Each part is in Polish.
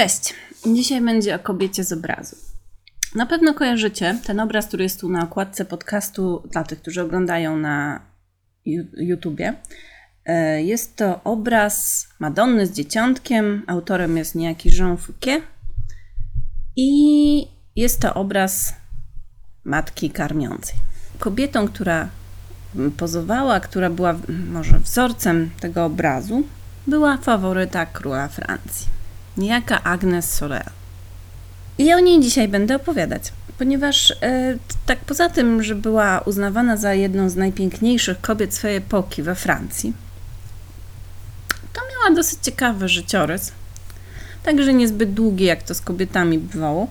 Cześć. Dzisiaj będzie o kobiecie z obrazu. Na pewno kojarzycie ten obraz, który jest tu na okładce podcastu dla tych, którzy oglądają na YouTubie. E, Jest to obraz Madonny z dzieciątkiem. Autorem jest niejaki Jean Fouquet. I jest to obraz matki karmiącej. Kobietą, która pozowała, która była może wzorcem tego obrazu, była faworyta króla Francji, niejaka Agnes Sorel. I o niej dzisiaj będę opowiadać, ponieważ e, tak poza tym, że była uznawana za jedną z najpiękniejszych kobiet swojej epoki we Francji, to miała dosyć ciekawy życiorys, także niezbyt długi, jak to z kobietami bywało.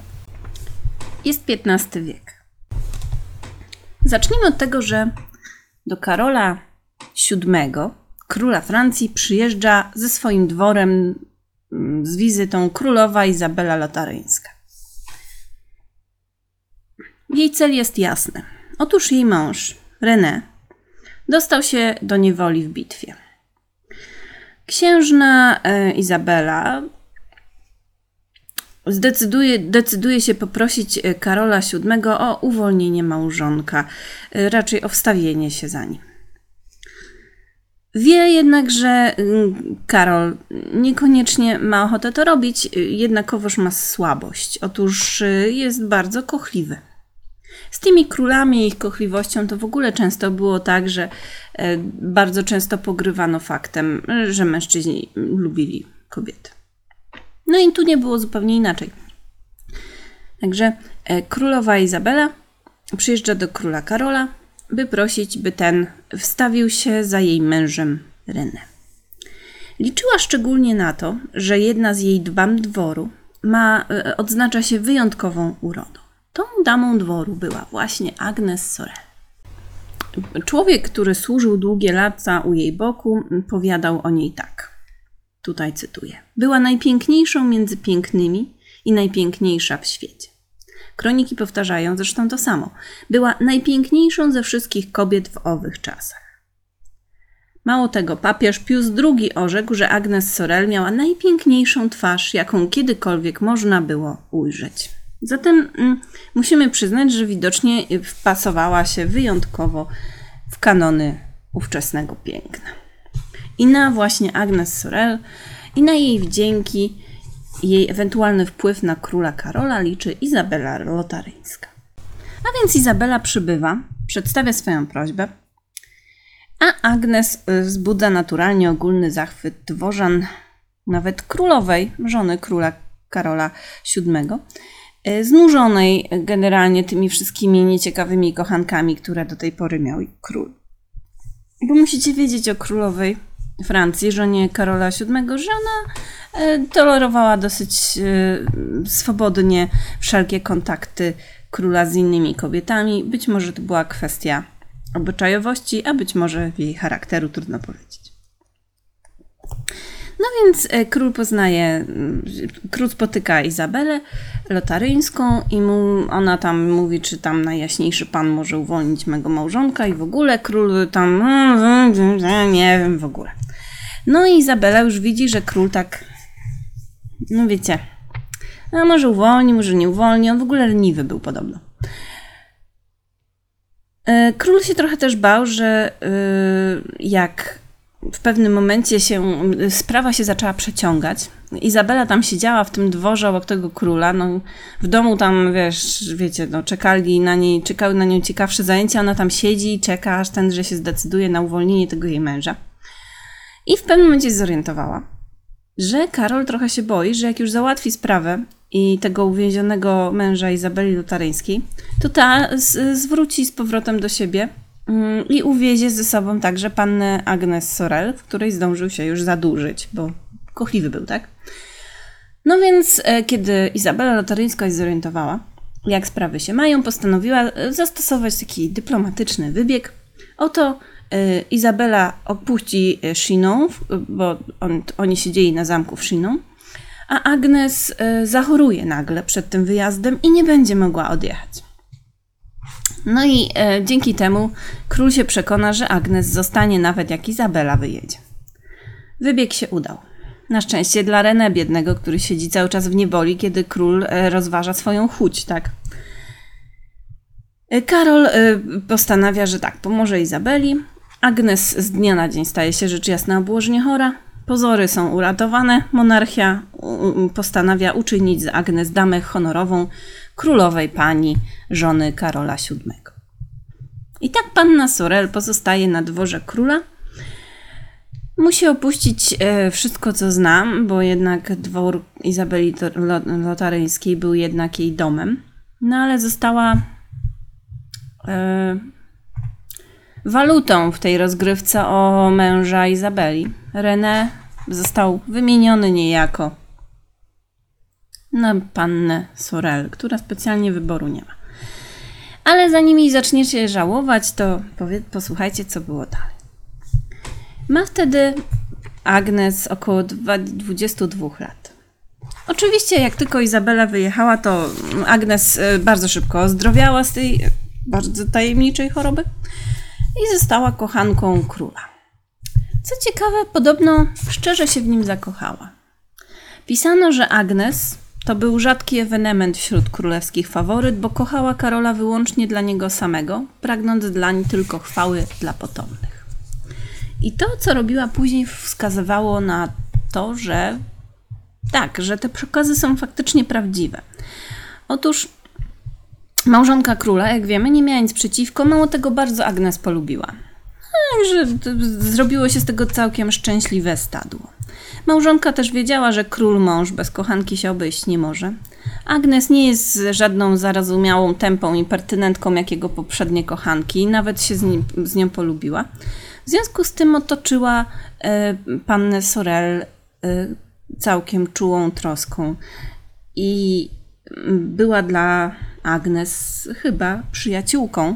Jest XV wiek. Zacznijmy od tego, że do Karola VII, króla Francji, przyjeżdża ze swoim dworem z wizytą królowa Izabela Lotaryńska. Jej cel jest jasny. Otóż jej mąż, René, dostał się do niewoli w bitwie. Księżna e, Izabela zdecyduje, decyduje się poprosić e, Karola VII o uwolnienie małżonka, e, raczej o wstawienie się za nim. Wie jednak, że mm, Karol niekoniecznie ma ochotę to robić, jednakowoż ma słabość. Otóż y, jest bardzo kochliwy. Z tymi królami i ich kochliwością to w ogóle często było tak, że e, bardzo często pogrywano faktem, że mężczyźni lubili kobiety. No i tu nie było zupełnie inaczej. Także e, królowa Izabela przyjeżdża do króla Karola, by prosić, by ten wstawił się za jej mężem René. Liczyła szczególnie na to, że jedna z jej dbam dworu ma, e, odznacza się wyjątkową urodą. Tą damą dworu była właśnie Agnes Sorel. Człowiek, który służył długie lata u jej boku, powiadał o niej tak. Tutaj cytuję. Była najpiękniejszą między pięknymi i najpiękniejsza w świecie. Kroniki powtarzają zresztą to samo. Była najpiękniejszą ze wszystkich kobiet w owych czasach. Mało tego, papież Pius II orzekł, że Agnes Sorel miała najpiękniejszą twarz, jaką kiedykolwiek można było ujrzeć. Zatem mm, musimy przyznać, że widocznie wpasowała się wyjątkowo w kanony ówczesnego piękna. I na właśnie Agnes Sorel i na jej wdzięki jej ewentualny wpływ na króla Karola liczy Izabela Lotaryńska. A więc Izabela przybywa, przedstawia swoją prośbę, a Agnes y, wzbudza naturalnie ogólny zachwyt dworzan, nawet królowej, żony króla Karola VII, y, znużonej generalnie tymi wszystkimi nieciekawymi kochankami, które do tej pory miał król. Bo musicie wiedzieć o królowej Francji, żonie Karola VII, że ona e, tolerowała dosyć e, swobodnie wszelkie kontakty króla z innymi kobietami. Być może to była kwestia obyczajowości, a być może jej charakteru, trudno powiedzieć. No więc e, król poznaje, mm, król spotyka Izabelę Lotaryńską i mu, ona tam mówi, czy tam najjaśniejszy pan może uwolnić mego małżonka i w ogóle król tam, nie wiem w ogóle. No i Izabela już widzi, że król tak, no wiecie, a może uwolni, może nie uwolni, on w ogóle leniwy był podobno. E, Król się trochę też bał, że y, jak w pewnym momencie się sprawa się zaczęła przeciągać. Izabela tam siedziała w tym dworze obok tego króla. No, w domu tam, wiesz, wiecie, no, czekali na niej, czekały na nią ciekawsze zajęcia. Ona tam siedzi i czeka, aż ten, że się zdecyduje na uwolnienie tego jej męża. I w pewnym momencie zorientowała, że Karol trochę się boi, że jak już załatwi sprawę i tego uwięzionego męża Izabeli Lutaryńskiej, to ta z- zwróci z powrotem do siebie mm, i uwiezie ze sobą także pannę Agnes Sorel, w której zdążył się już zadłużyć, bo kochliwy był, tak? No więc, e, kiedy Izabela Lotaryńska się zorientowała, jak sprawy się mają, postanowiła e, zastosować taki dyplomatyczny wybieg. Oto Izabela opuści Chinon, w- bo on, oni siedzieli na zamku w Chinon, a Agnes e, zachoruje nagle przed tym wyjazdem i nie będzie mogła odjechać. No i dzięki temu król się przekona, że Agnes zostanie nawet jak Izabela wyjedzie. Wybieg się udał. Na szczęście dla René biednego, który siedzi cały czas w niewoli, kiedy król rozważa swoją chuć, tak? Karol postanawia, że tak, pomoże Izabeli. Agnes z dnia na dzień staje się rzecz jasna obłożnie chora. Pozory są uratowane. Monarchia postanawia uczynić z Agnes damę honorową królowej pani, żony Karola VII. I tak panna Sorel pozostaje na dworze króla. Musi opuścić e, wszystko, co znam, bo jednak dwór Izabeli Lotaryńskiej był jednak jej domem. No ale została e, walutą w tej rozgrywce o męża Izabeli. René został wymieniony niejako na pannę Sorel, która specjalnie wyboru nie ma. Ale zanim zaczniecie żałować, to powie, posłuchajcie, co było dalej. Ma wtedy Agnes około 22 lat. Oczywiście, jak tylko Izabela wyjechała, to Agnes e, bardzo szybko ozdrowiała z tej bardzo tajemniczej choroby i została kochanką króla. Co ciekawe, podobno szczerze się w nim zakochała. Pisano, że Agnes to był rzadki ewenement wśród królewskich faworyt, bo kochała Karola wyłącznie dla niego samego, pragnąc dlań tylko chwały dla potomnych. I to, co robiła później, wskazywało na to, że tak, że te przekazy są faktycznie prawdziwe. Otóż małżonka króla, jak wiemy, nie miała nic przeciwko, mało tego bardzo Agnes polubiła. Także zrobiło się z tego całkiem szczęśliwe stadło. Małżonka też wiedziała, że król mąż bez kochanki się obejść nie może. Agnes nie jest żadną zarozumiałą, tępą impertynentką jak jego poprzednie kochanki, nawet się z, nim, z nią polubiła. W związku z tym otoczyła e, pannę Sorel e, całkiem czułą troską i była dla Agnes chyba przyjaciółką.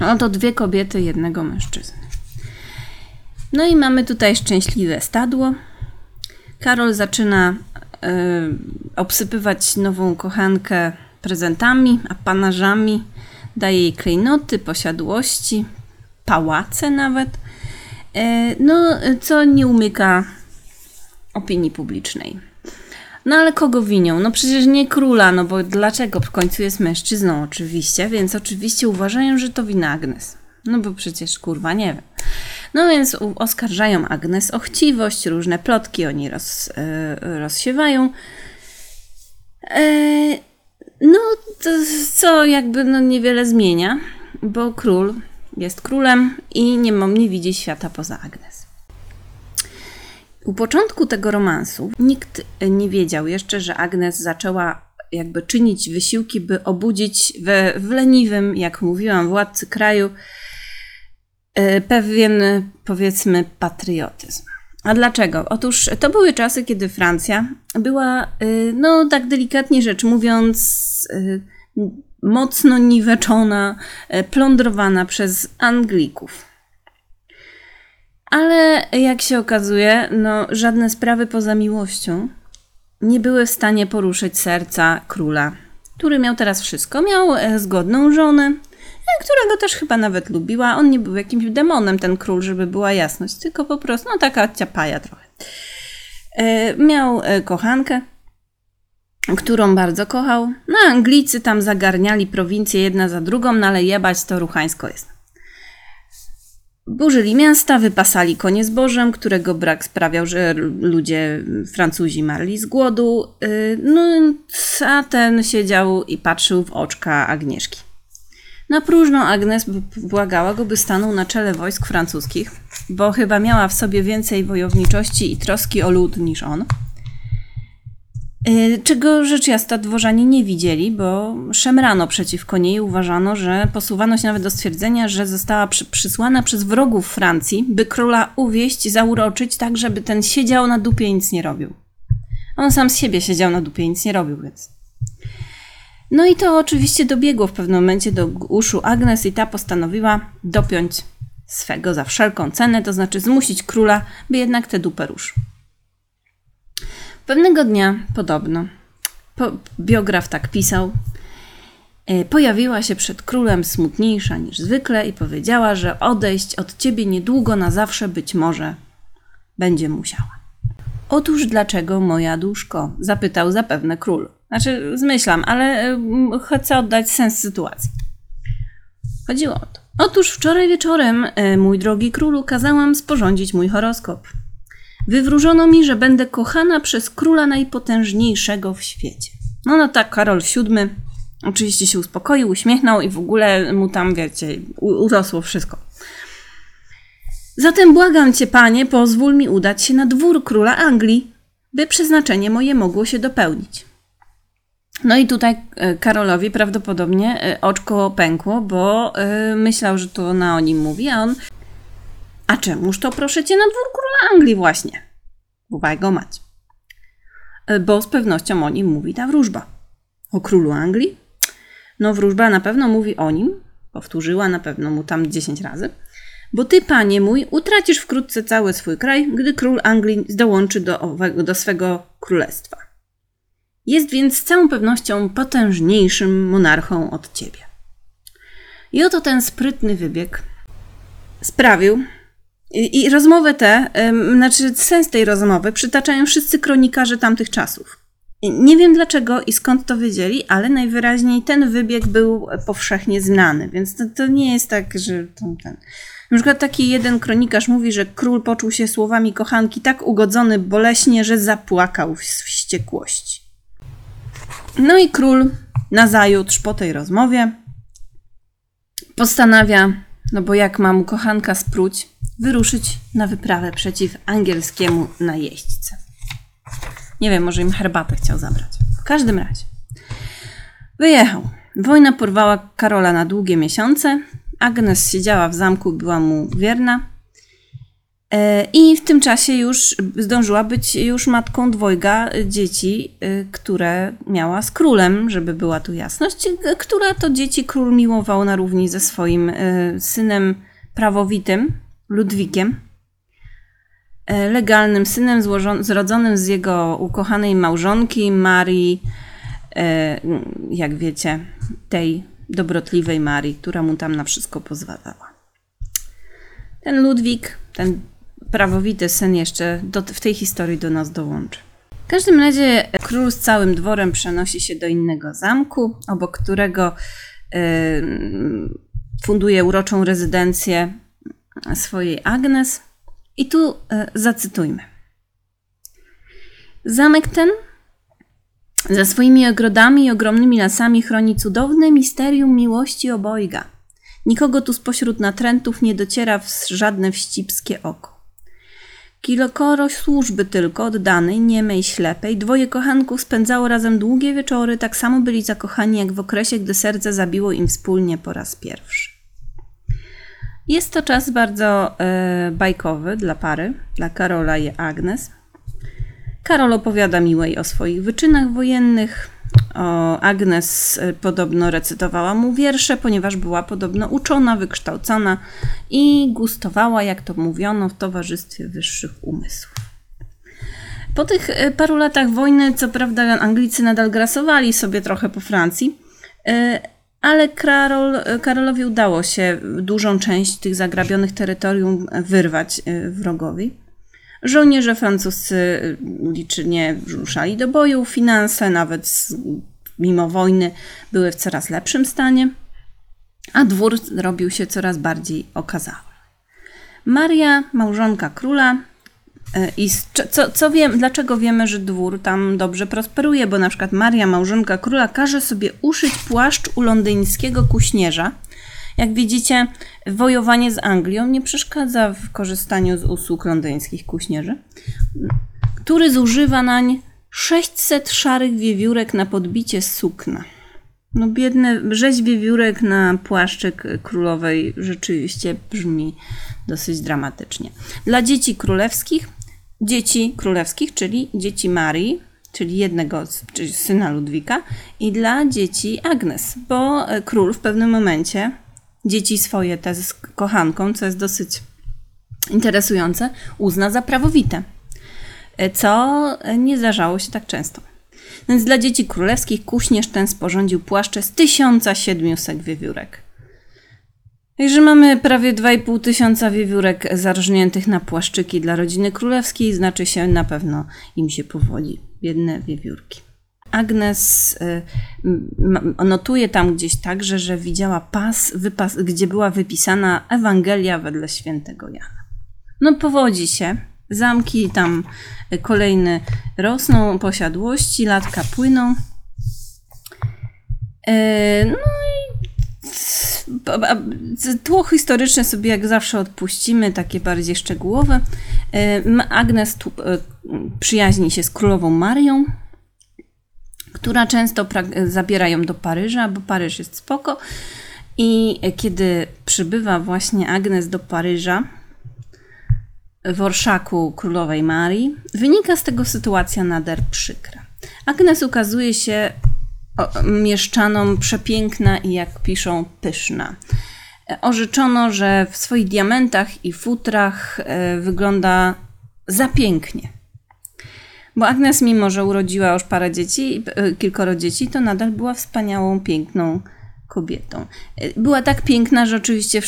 Oto dwie kobiety, jednego mężczyzny. No i mamy tutaj szczęśliwe stadło. Karol zaczyna y, obsypywać nową kochankę prezentami, apanarzami. Daje jej klejnoty, posiadłości, pałace nawet. Y, no, co nie umyka opinii publicznej. No ale kogo winią? No przecież nie króla, no bo dlaczego? W końcu jest mężczyzną oczywiście, więc oczywiście uważają, że to wina Agnes. No bo przecież kurwa nie wiem. No więc oskarżają Agnes o chciwość, różne plotki oni roz, yy, rozsiewają. Yy, no, to, co jakby no, niewiele zmienia, bo król jest królem i nie, nie widzi świata poza Agnes. U początku tego romansu nikt nie wiedział jeszcze, że Agnes zaczęła jakby czynić wysiłki, by obudzić we, w leniwym, jak mówiłam, władcy kraju E, pewien, powiedzmy, patriotyzm. A dlaczego? Otóż to były czasy, kiedy Francja była, e, no tak delikatnie rzecz mówiąc, e, mocno niweczona, plądrowana przez Anglików. Ale jak się okazuje, no, żadne sprawy poza miłością nie były w stanie poruszyć serca króla, który miał teraz wszystko. Miał zgodną żonę, która go też chyba nawet lubiła. On nie był jakimś demonem, ten król, żeby była jasność, tylko po prostu, no taka ciapaja trochę. E, miał e, kochankę, którą bardzo kochał. No, Anglicy tam zagarniali prowincje jedna za drugą, no ale jebać to ruchańsko jest. Burzyli miasta, wypasali konie zbożem, którego brak sprawiał, że ludzie, Francuzi marli z głodu. E, no, a ten siedział i patrzył w oczka Agnieszki. Na próżno Agnes błagała go, by stanął na czele wojsk francuskich, bo chyba miała w sobie więcej wojowniczości i troski o lud niż on. Y, czego rzecz jasna dworzanie nie widzieli, bo szemrano przeciwko niej. Uważano, że posuwano się nawet do stwierdzenia, że została przy, przysłana przez wrogów Francji, by króla uwieść, zauroczyć tak, żeby ten siedział na dupie i nic nie robił. On sam z siebie siedział na dupie i nic nie robił, więc no i to oczywiście dobiegło w pewnym momencie do uszu Agnes i ta postanowiła dopiąć swego za wszelką cenę, to znaczy zmusić króla, by jednak tę dupę ruszył. Pewnego dnia, podobno, po, biograf tak pisał, e, pojawiła się przed królem smutniejsza niż zwykle i powiedziała, że odejść od ciebie niedługo na zawsze być może będzie musiała. Otóż dlaczego moja duszko? Zapytał zapewne król. Znaczy, zmyślam, ale y, chcę oddać sens sytuacji. Chodziło o to. Otóż wczoraj wieczorem, y, mój drogi królu, kazałam sporządzić mój horoskop. Wywróżono mi, że będę kochana przez króla najpotężniejszego w świecie. No no tak, Karol VII oczywiście się uspokoił, uśmiechnął i w ogóle mu tam, wiecie, urosło wszystko. Zatem błagam cię, panie, pozwól mi udać się na dwór króla Anglii, by przeznaczenie moje mogło się dopełnić. No i tutaj e, Karolowi prawdopodobnie e, oczko pękło, bo e, myślał, że to ona o nim mówi, a on a czemuż to proszę cię na dwór króla Anglii właśnie? Bywaj go mać. E, Bo z pewnością o nim mówi ta wróżba. O królu Anglii? No wróżba na pewno mówi o nim, powtórzyła na pewno mu tam 10 razy, bo ty, panie mój, utracisz wkrótce cały swój kraj, gdy król Anglii dołączy do, owego, do swego królestwa. Jest więc z całą pewnością potężniejszym monarchą od ciebie. I oto ten sprytny wybieg sprawił, i, tę, ym, znaczy sens tej rozmowy przytaczają wszyscy kronikarze tamtych czasów. Nie wiem dlaczego i skąd to wiedzieli, ale najwyraźniej ten wybieg był powszechnie znany, więc to, to nie jest tak, że ten, ten. Na przykład taki jeden kronikarz mówi, że król poczuł się słowami kochanki tak ugodzony boleśnie, że zapłakał w wściekłości. No i król nazajutrz po tej rozmowie postanawia, no bo jak ma mu kochanka spróć, wyruszyć na wyprawę przeciw angielskiemu najeźdźcy. Nie wiem, może im herbatę chciał zabrać. W każdym razie. Wyjechał. Wojna porwała Karola na długie miesiące. Agnes siedziała w zamku, była mu wierna. E, I w tym czasie już zdążyła być już matką dwojga dzieci, e, które miała z królem, żeby była tu jasność, e, która to dzieci król miłował na równi ze swoim synem prawowitym, Ludwikiem, e, legalnym synem zrodzonym z jego ukochanej małżonki Marii, e, jak wiecie, tej dobrotliwej Marii, która mu tam na wszystko pozwalała. Ten Ludwik, ten prawowity syn jeszcze do, w tej historii do nas dołączy. W każdym razie król z całym dworem przenosi się do innego zamku, obok którego e, funduje uroczą rezydencję swojej Agnes. I tu e, zacytujmy. Zamek ten ze swoimi ogrodami i ogromnymi lasami chroni cudowne misterium miłości obojga. Nikogo tu spośród natrętów nie dociera w żadne wścibskie oko. Kilokoro służby tylko oddanej, niemej, ślepej, dwoje kochanków spędzało razem długie wieczory, tak samo byli zakochani jak w okresie, gdy serce zabiło im wspólnie po raz pierwszy. Jest to czas bardzo e, bajkowy dla pary, dla Karola i Agnes. Karol opowiada miłej o swoich wyczynach wojennych. O Agnes e, podobno recytowała mu wiersze, ponieważ była podobno uczona, wykształcona i gustowała, jak to mówiono, w towarzystwie wyższych umysłów. Po tych e, paru latach wojny, co prawda, Anglicy nadal grasowali sobie trochę po Francji, e, ale Karol, Karolowi udało się dużą część tych zagrabionych terytorium wyrwać e, wrogowi. Żołnierze francuscy licznie ruszali do boju, finanse nawet z, mimo wojny były w coraz lepszym stanie, a dwór robił się coraz bardziej okazały. Maria, małżonka króla, i z, co, co wiem, dlaczego wiemy, że dwór tam dobrze prosperuje? Bo na przykład Maria, małżonka króla, każe sobie uszyć płaszcz u londyńskiego kuśnierza. Jak widzicie, wojowanie z Anglią nie przeszkadza w korzystaniu z usług londyńskich kuśnierzy, który zużywa nań 600 szarych wiewiórek na podbicie sukna. No biedny rzeź wiewiórek na płaszczyk królowej rzeczywiście brzmi dosyć dramatycznie. Dla dzieci królewskich, dzieci królewskich, czyli dzieci Marii, czyli jednego czyli syna Ludwika i dla dzieci Agnes, bo król w pewnym momencie dzieci swoje te z kochanką, co jest dosyć interesujące, uzna za prawowite, co nie zdarzało się tak często. Więc dla dzieci królewskich kuśnierz ten sporządził płaszcze z 1700 wiewiórek. Także mamy prawie 2,5 tysiąca wiewiórek zarżniętych na płaszczyki dla rodziny królewskiej, znaczy się na pewno im się powodzi. Biedne wiewiórki. Agnes y, notuje tam gdzieś także, że widziała pas, wypas, gdzie była wypisana Ewangelia wedle świętego Jana. No powodzi się, zamki tam y, kolejne rosną, posiadłości, latka płyną. E, No tło historyczne sobie jak zawsze odpuścimy, takie bardziej szczegółowe. E, Agnes e, przyjaźni się z królową Marią, która często zabiera ją do Paryża, bo Paryż jest spoko. I kiedy przybywa właśnie Agnes do Paryża, w orszaku królowej Marii, wynika z tego sytuacja nader przykra. Agnes ukazuje się mieszczanom przepiękna i jak piszą pyszna. E, Orzeczono, że w swoich diamentach i futrach e, wygląda za pięknie. Bo Agnes, mimo że urodziła już parę dzieci, e, kilkoro dzieci, to nadal była wspaniałą, piękną kobietą. Była tak piękna, że oczywiście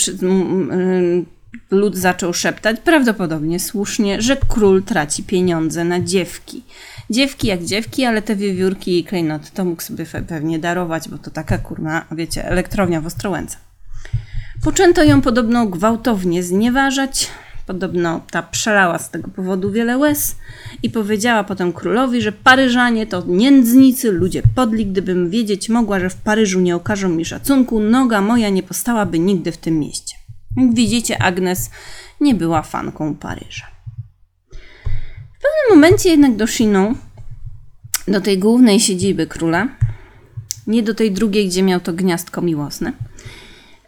lud zaczął szeptać, prawdopodobnie słusznie, że król traci pieniądze na dziewki. Dziewki jak dziewki, ale te wiewiórki i klejnoty to mógł sobie pewnie darować, bo to taka kurna, wiecie, elektrownia w Ostrołęce. Poczęto ją podobno gwałtownie znieważać. Podobno ta przelała z tego powodu wiele łez i powiedziała potem królowi, że Paryżanie to nędznicy, ludzie podli. Gdybym wiedzieć mogła, że w Paryżu nie okażą mi szacunku, noga moja nie postałaby nigdy w tym mieście. Jak widzicie, Agnes nie była fanką Paryża. W pewnym momencie jednak do Chinon, do tej głównej siedziby króla, nie do tej drugiej, gdzie miał to gniazdko miłosne,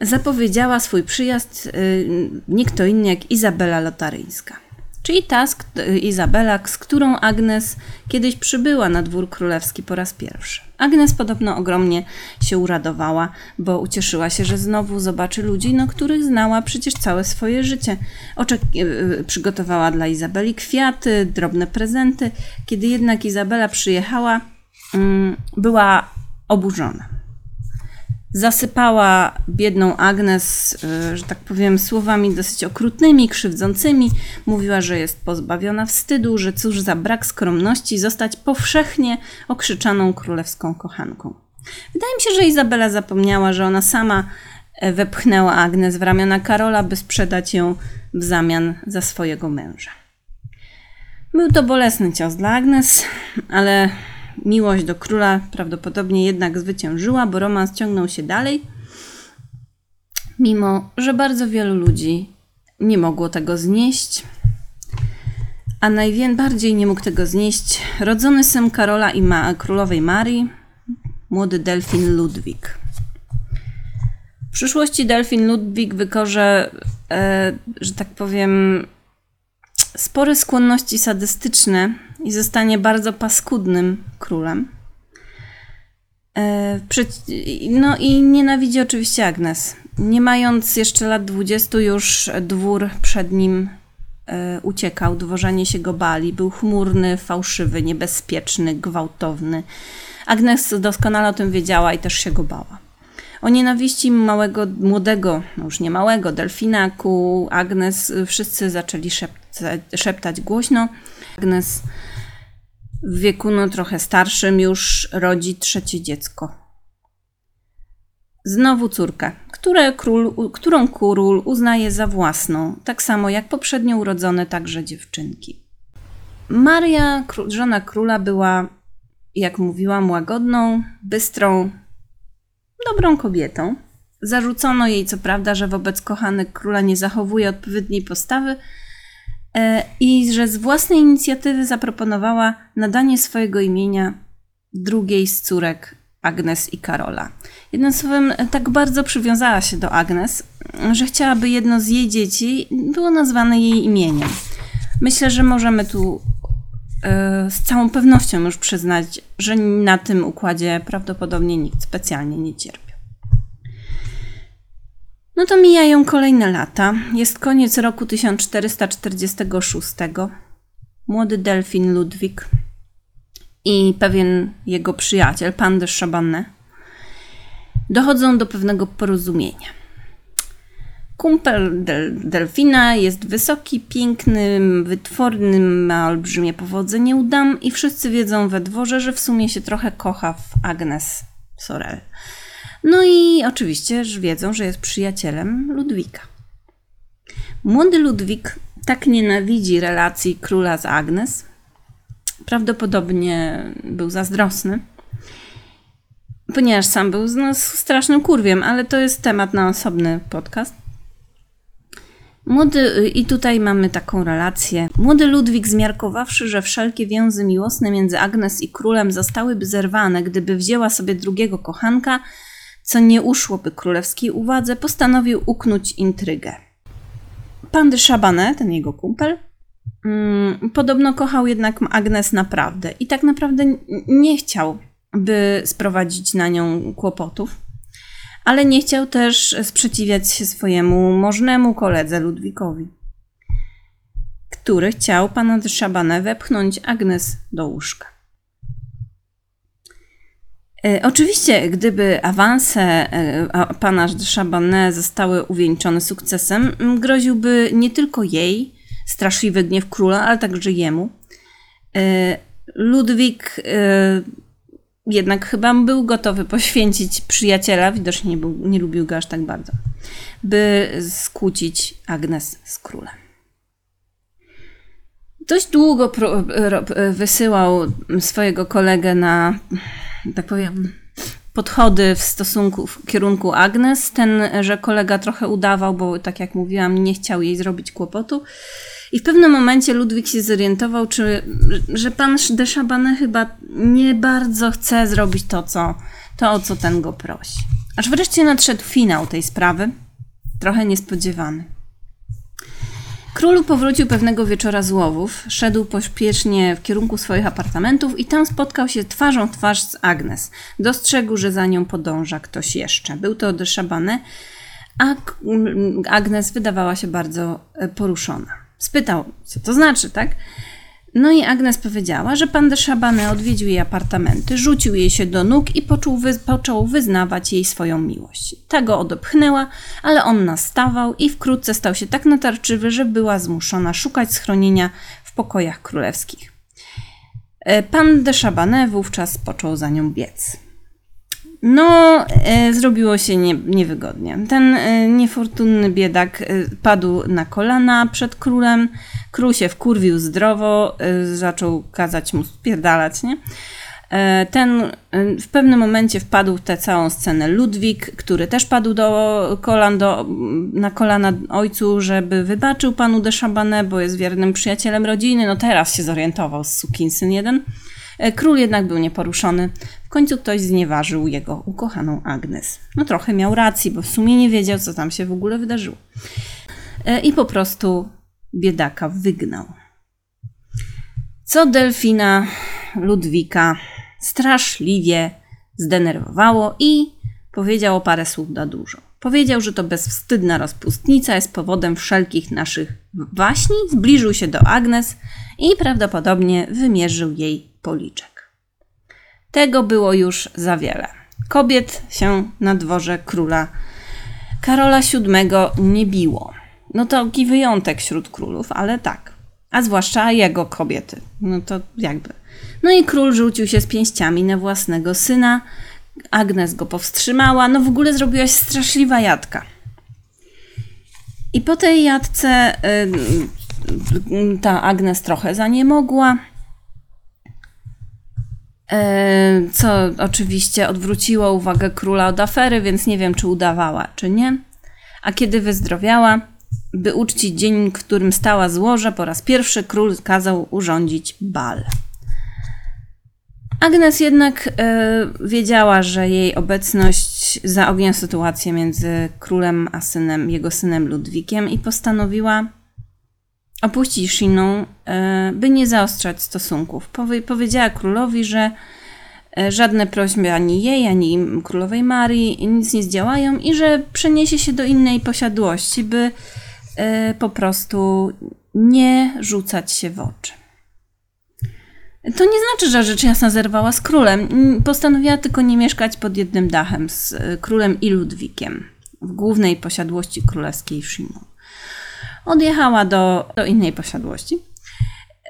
zapowiedziała swój przyjazd y, nie inny jak Izabela Lotaryńska. Czyli ta z, Izabela, z którą Agnes kiedyś przybyła na dwór królewski po raz pierwszy. Agnes podobno ogromnie się uradowała, bo ucieszyła się, że znowu zobaczy ludzi, no, których znała przecież całe swoje życie. Oczek- y, przygotowała dla Izabeli kwiaty, drobne prezenty. Kiedy jednak Izabela przyjechała, mm, była oburzona zasypała biedną Agnes, y, że tak powiem, słowami dosyć okrutnymi, krzywdzącymi. Mówiła, że jest pozbawiona wstydu, że cóż za brak skromności zostać powszechnie okrzyczaną królewską kochanką. Wydaje mi się, że Izabela zapomniała, że ona sama e, wepchnęła Agnes w ramiona Karola, by sprzedać ją w zamian za swojego męża. Był to bolesny cios dla Agnes, ale miłość do króla prawdopodobnie jednak zwyciężyła, bo romans ciągnął się dalej, mimo że bardzo wielu ludzi nie mogło tego znieść. A najbardziej nie mógł tego znieść rodzony syn Karola i ma- królowej Marii, młody delfin Ludwik. W przyszłości delfin Ludwik wykorze, e, że tak powiem, spore skłonności sadystyczne i zostanie bardzo paskudnym królem. E, no i nienawidzi oczywiście Agnes. Nie mając jeszcze lat 20, już dwór przed nim e, uciekał, dworzanie się go bali. Był chmurny, fałszywy, niebezpieczny, gwałtowny. Agnes doskonale o tym wiedziała i też się go bała. O nienawiści małego, młodego, no już nie małego, delfina ku Agnes y, wszyscy zaczęli szeptać, szeptać głośno. Agnes w wieku no trochę starszym już rodzi trzecie dziecko. Znowu córkę, które król, którą król uznaje za własną, tak samo jak poprzednio urodzone także dziewczynki. Maria, żona króla, była, jak mówiłam, łagodną, bystrą, dobrą kobietą. Zarzucono jej, co prawda, że wobec kochanek króla nie zachowuje odpowiedniej postawy i że z własnej inicjatywy zaproponowała nadanie swojego imienia drugiej z córek Agnes i Karola. Jednym słowem, e, tak bardzo przywiązała się do Agnes, że chciałaby jedno z jej dzieci było nazwane jej imieniem. Myślę, że możemy tu e, z całą pewnością już przyznać, że na tym układzie prawdopodobnie nikt specjalnie nie cierpiał. No to mijają kolejne lata. Jest koniec roku 1446. Młody delfin Ludwik i pewien jego przyjaciel, pan de Chabannes, dochodzą do pewnego porozumienia. Kumpel del delfina jest wysoki, piękny, wytworny, ma olbrzymie powodzenie u dam i wszyscy wiedzą we dworze, że w sumie się trochę kocha w Agnes Sorel. No i oczywiście że wiedzą, że jest przyjacielem Ludwika. Młody Ludwik tak nienawidzi relacji króla z Agnes, prawdopodobnie był zazdrosny, ponieważ sam był no, strasznym kurwiem, ale to jest temat na osobny podcast. Młody, i tutaj mamy taką relację. Młody Ludwik, zmiarkowawszy, że wszelkie więzy miłosne między Agnes i królem zostałyby zerwane, gdyby wzięła sobie drugiego kochanka, co nie uszłoby królewskiej uwadze, postanowił uknąć intrygę. Pan de Chabanet, ten jego kumpel, mm, podobno kochał jednak Agnes naprawdę i tak naprawdę nie chciał, by sprowadzić na nią kłopotów ale nie chciał też sprzeciwiać się swojemu możnemu koledze Ludwikowi, który chciał pana de Chabanę wepchnąć Agnes do łóżka. E, oczywiście, gdyby awanse e, pana Chabanet zostały uwieńczone sukcesem, groziłby nie tylko jej straszliwy gniew króla, ale także jemu. E, Ludwik jednak chyba był gotowy poświęcić przyjaciela, widocznie nie, był, nie lubił go aż tak bardzo, by skłócić Agnes z królem. Dość długo pro, wysyłał swojego kolegę na, tak powiem, podchody w stosunku, w kierunku Agnes. Ten, że kolega trochę udawał, bo tak jak mówiłam, nie chciał jej zrobić kłopotu. I w pewnym momencie Ludwik się zorientował, czy, że pan de Chabannes chyba nie bardzo chce zrobić to, co, to, o co ten go prosi. Aż wreszcie nadszedł finał tej sprawy, trochę niespodziewany. Król powrócił pewnego wieczora z łowów, szedł pośpiesznie w kierunku swoich apartamentów i tam spotkał się twarzą w twarz z Agnes. Dostrzegł, że za nią podąża ktoś jeszcze. Był to de Chabannes, a Agnes wydawała się bardzo e, poruszona. Spytał, co to znaczy, tak? No i Agnes powiedziała, że pan de Chabanne odwiedził jej apartamenty, rzucił jej się do nóg i począł, wy począł wyznawać jej swoją miłość. Ta go odepchnęła, ale on nastawał i wkrótce stał się tak natarczywy, że była zmuszona szukać schronienia w pokojach królewskich. E, pan de Chabanne wówczas począł za nią biec. No, e, zrobiło się nie, niewygodnie. Ten e, niefortunny biedak e, padł na kolana przed królem. Król się wkurwił zdrowo, e, zaczął kazać mu spierdalać, nie? E, ten e, w pewnym momencie wpadł w tę całą scenę Ludwik, który też padł do kolan, do, na kolana ojcu, żeby wybaczył panu de Chabanne, bo jest wiernym przyjacielem rodziny. No teraz się zorientował z sukinsyn jeden. E, król jednak był nieporuszony. W końcu ktoś znieważył jego ukochaną Agnes. No trochę miał racji, bo w sumie nie wiedział, co tam się w ogóle wydarzyło. E, I po prostu biedaka wygnał. Co Delfina Ludwika straszliwie zdenerwowało i powiedział parę słów za dużo. Powiedział, że to bezwstydna rozpustnica jest powodem wszelkich naszych waśni, zbliżył się do Agnes i prawdopodobnie wymierzył jej policzek. Tego było już za wiele. Kobiet się na dworze króla Karola VII nie biło. No to taki wyjątek wśród królów, ale tak. A zwłaszcza jego kobiety. No to jakby. No i król rzucił się z pięściami na własnego syna. Agnes go powstrzymała. No w ogóle zrobiła się straszliwa jadka. I po tej jadce ta Agnes trochę za nie mogła. E, co oczywiście odwróciło uwagę króla od afery, więc nie wiem, czy udawała, czy nie. A kiedy wyzdrowiała, by uczcić dzień, którym stała złoże, po raz pierwszy król kazał urządzić bal. Agnes jednak y, wiedziała, że jej obecność zaognia sytuację między królem a synem, jego synem Ludwikiem i postanowiła opuścić Shiną, e, by nie zaostrzać stosunków. Powie, powiedziała królowi, że e, żadne prośby ani jej, ani królowej Marii nic nie zdziałają i że przeniesie się do innej posiadłości, by e, po prostu nie rzucać się w oczy. To nie znaczy, że rzecz jasna zerwała z królem. Postanowiła tylko nie mieszkać pod jednym dachem z królem i Ludwikiem. w głównej posiadłości królewskiej Shimon. Odjechała do, do innej posiadłości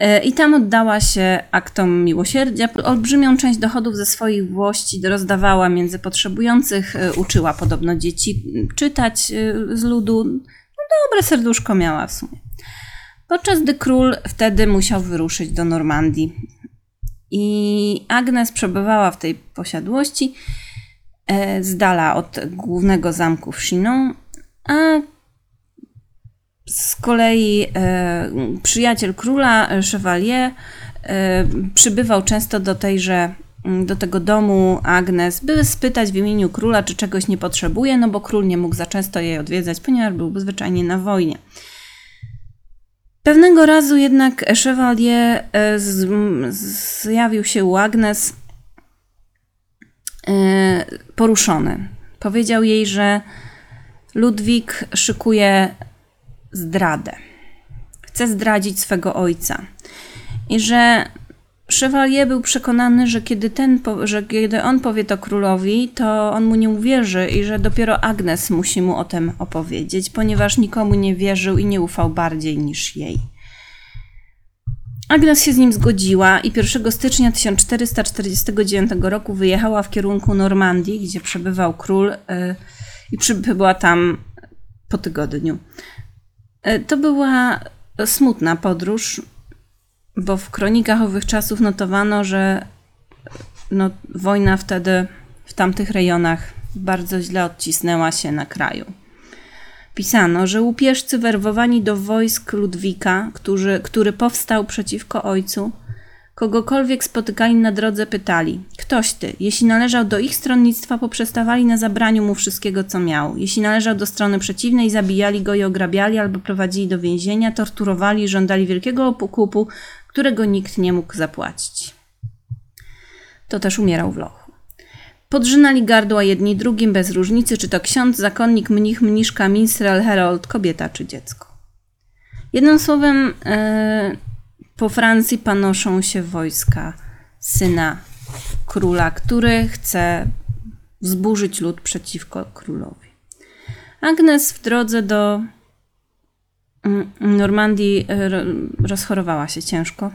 e, i tam oddała się aktom miłosierdzia. Olbrzymią część dochodów ze swoich włości rozdawała między potrzebujących, e, uczyła podobno dzieci czytać e, z ludu. No, dobre serduszko miała w sumie. Podczas gdy król wtedy musiał wyruszyć do Normandii. I Agnes przebywała w tej posiadłości z dala od głównego zamku w Chinon, a z kolei e, przyjaciel króla, e, Chevalier, e, przybywał często do tejże do tego domu Agnes, by spytać w imieniu króla, czy czegoś nie potrzebuje, no bo król nie mógł za często jej odwiedzać, ponieważ był zwyczajnie na wojnie. Pewnego razu jednak Chevalier zjawił się u Agnes poruszony. Powiedział jej, że Ludwik szykuje zdradę. Chce zdradzić swego ojca. I że Chevalier był przekonany, że kiedy, ten, że kiedy on powie to królowi, to on mu nie uwierzy i że dopiero Agnes musi mu o tym opowiedzieć, ponieważ nikomu nie wierzył i nie ufał bardziej niż jej. Agnes się z nim zgodziła i 1 stycznia 1449 roku wyjechała w kierunku Normandii, gdzie przebywał król yy, i przybyła tam po tygodniu. E, to była smutna podróż, bo w kronikach owych czasów notowano, że no, wojna wtedy w tamtych rejonach bardzo źle odcisnęła się na kraju. Pisano, że łupieżcy werwowani do wojsk Ludwika, który powstał przeciwko ojcu, Kogokolwiek spotykali na drodze, pytali: Ktoś ty? Jeśli należał do ich stronnictwa, poprzestawali na zabraniu mu wszystkiego, co miał. Jeśli należał do strony przeciwnej, zabijali go i ograbiali albo prowadzili do więzienia, torturowali i żądali wielkiego okupu, którego nikt nie mógł zapłacić. To też umierał w lochu. Podrzynali gardła jedni drugim bez różnicy, czy to ksiądz, zakonnik, mnich, mniszka, minstrel, herold, kobieta czy dziecko. Jednym słowem, yy, po Francji panoszą się wojska syna króla, który chce wzburzyć lud przeciwko królowi. Agnes w drodze do mm, Normandii e, rozchorowała się ciężko.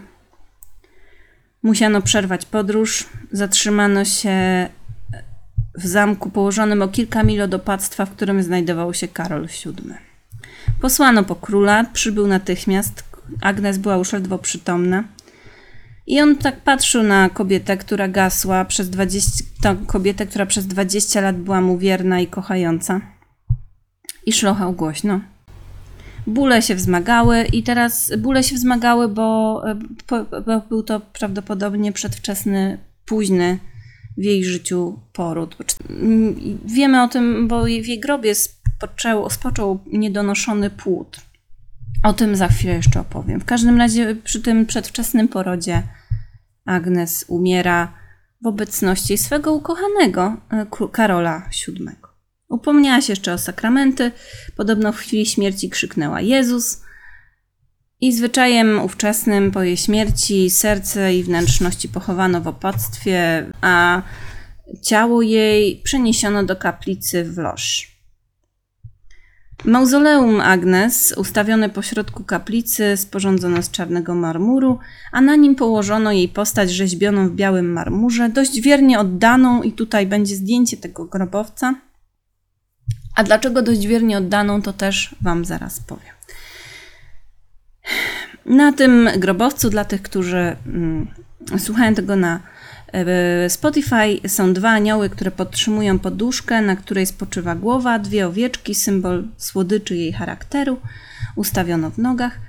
Musiano przerwać podróż. Zatrzymano się w zamku położonym o kilka mil od opactwa, w którym znajdował się Karol VII. Posłano po króla, przybył natychmiast. Agnes była już ledwo przytomna. I on tak patrzył na kobietę, która gasła przez 20, tą kobietę, która przez 20 lat była mu wierna i kochająca. I szlochał głośno. Bóle się wzmagały i teraz bóle się wzmagały, bo, bo był to prawdopodobnie przedwczesny, późny w jej życiu poród. Wiemy o tym, bo w jej grobie spoczął, spoczął niedonoszony płód. O tym za chwilę jeszcze opowiem. W każdym razie przy tym przedwczesnym porodzie Agnes umiera w obecności swego ukochanego e, Karola VII. Upomniała się jeszcze o sakramenty. Podobno w chwili śmierci krzyknęła Jezus. I zwyczajem ówczesnym po jej śmierci serce i wnętrzności pochowano w opactwie, a ciało jej przeniesiono do kaplicy w Loż. Mauzoleum Agnes, ustawione pośrodku kaplicy, sporządzone z czarnego marmuru, a na nim położono jej postać rzeźbioną w białym marmurze, dość wiernie oddaną, i tutaj będzie zdjęcie tego grobowca. A dlaczego dość wiernie oddaną, to też Wam zaraz powiem. Na tym grobowcu, dla tych, którzy mm, słuchają tego na Spotify są dwa anioły, które podtrzymują poduszkę, na której spoczywa głowa, dwie owieczki, symbol słodyczy jej charakteru, ustawiono w nogach,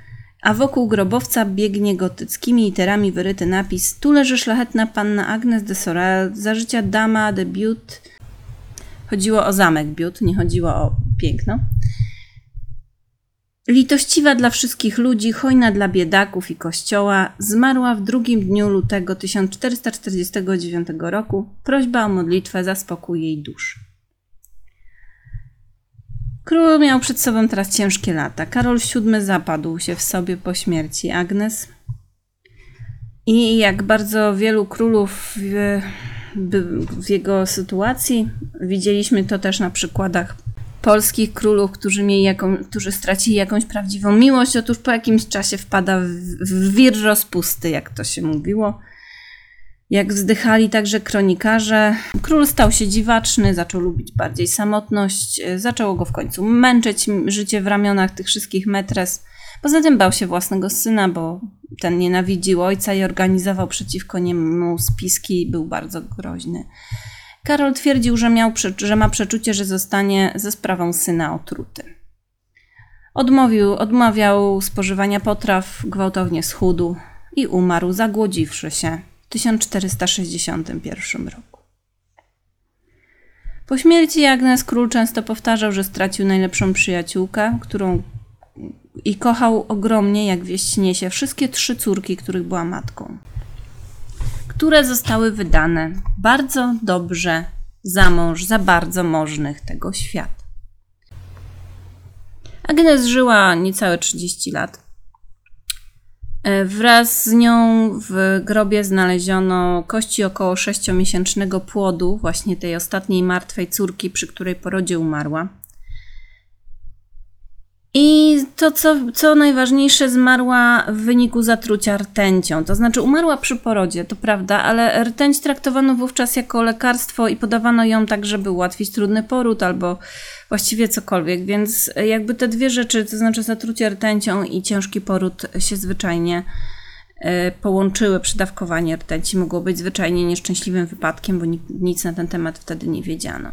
a wokół grobowca biegnie gotyckimi literami wyryty napis Tu leży szlachetna panna Agnes de Sorel, za życia dama de Bute. Chodziło o zamek Bute, nie chodziło o piękno. Litościwa dla wszystkich ludzi, hojna dla biedaków i kościoła, zmarła w drugim dniu lutego 1449 roku. Prośba o modlitwę za spokój jej duszy. Król miał przed sobą teraz ciężkie lata. Karol VII zapadł się w sobie po śmierci Agnes. I jak bardzo wielu królów w, w jego sytuacji, widzieliśmy to też na przykładach polskich królów, którzy, mieli jaką, którzy stracili jakąś prawdziwą miłość. Otóż po jakimś czasie wpada w, w wir rozpusty, jak to się mówiło. Jak wzdychali także kronikarze, król stał się dziwaczny, zaczął lubić bardziej samotność, e, zaczęło go w końcu męczyć życie w ramionach tych wszystkich metres. Poza tym bał się własnego syna, bo ten nienawidził ojca i organizował przeciwko niemu spiski był bardzo groźny. Karol twierdził, że, miał, że ma przeczucie, że zostanie ze sprawą syna otruty. Odmówił, odmawiał spożywania potraw, gwałtownie schudł i umarł, zagłodziwszy się w 1461 roku. Po śmierci Agnes król często powtarzał, że stracił najlepszą przyjaciółkę, którą i kochał ogromnie, jak wieść niesie, wszystkie trzy córki, których była matką, które zostały wydane bardzo dobrze za mąż, za bardzo możnych tego świata. Agnes żyła niecałe 30 lat. E, wraz z nią w grobie znaleziono kości około 6-miesięcznego płodu, właśnie tej ostatniej martwej córki, przy której porodzie umarła. I to, co, co najważniejsze, zmarła w wyniku zatrucia rtęcią. To znaczy, umarła przy porodzie, to prawda, ale rtęć traktowano wówczas jako lekarstwo i podawano ją tak, żeby ułatwić trudny poród albo właściwie cokolwiek. Więc jakby te dwie rzeczy, to znaczy zatrucie rtęcią i ciężki poród, się zwyczajnie e, połączyły. Przydawkowanie rtęci mogło być zwyczajnie nieszczęśliwym wypadkiem, bo nic na ten temat wtedy nie wiedziano.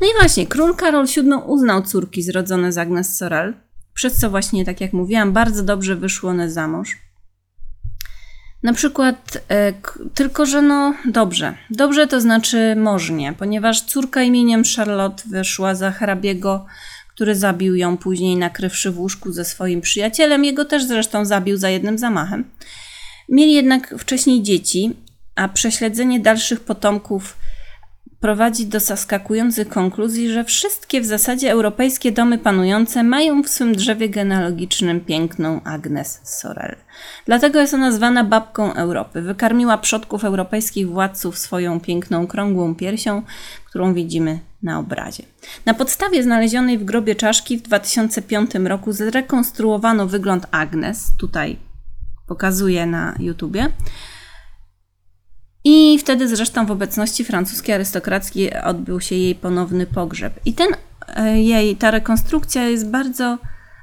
No i właśnie, król Karol VII uznał córki zrodzone z Agnes Sorel, przez co właśnie, tak jak mówiłam, bardzo dobrze wyszły one za mąż. Na przykład, e, tylko że no dobrze. Dobrze to znaczy możnie, ponieważ córka imieniem Charlotte wyszła za hrabiego, który zabił ją później, nakrywszy w łóżku ze swoim przyjacielem. Jego też zresztą zabił za jednym zamachem. Mieli jednak wcześniej dzieci, a prześledzenie dalszych potomków prowadzi do zaskakujących konkluzji, że wszystkie w zasadzie europejskie domy panujące mają w swym drzewie genealogicznym piękną Agnes Sorel. Dlatego jest ona zwana babką Europy. Wykarmiła przodków europejskich władców swoją piękną, krągłą piersią, którą widzimy na obrazie. Na podstawie znalezionej w grobie czaszki w 2005 roku zrekonstruowano wygląd Agnes, tutaj pokazuję na YouTubie, i wtedy zresztą w obecności francuskiej arystokracji odbył się jej ponowny pogrzeb. I ten e, jej, ta rekonstrukcja jest bardzo,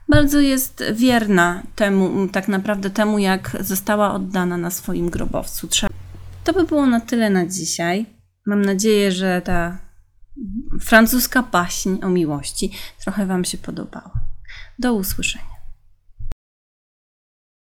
bardzo jest wierna temu, tak naprawdę temu, jak została oddana na swoim grobowcu. To by było na tyle na dzisiaj. Mam nadzieję, że ta francuska baśń o miłości trochę Wam się podobała. Do usłyszenia.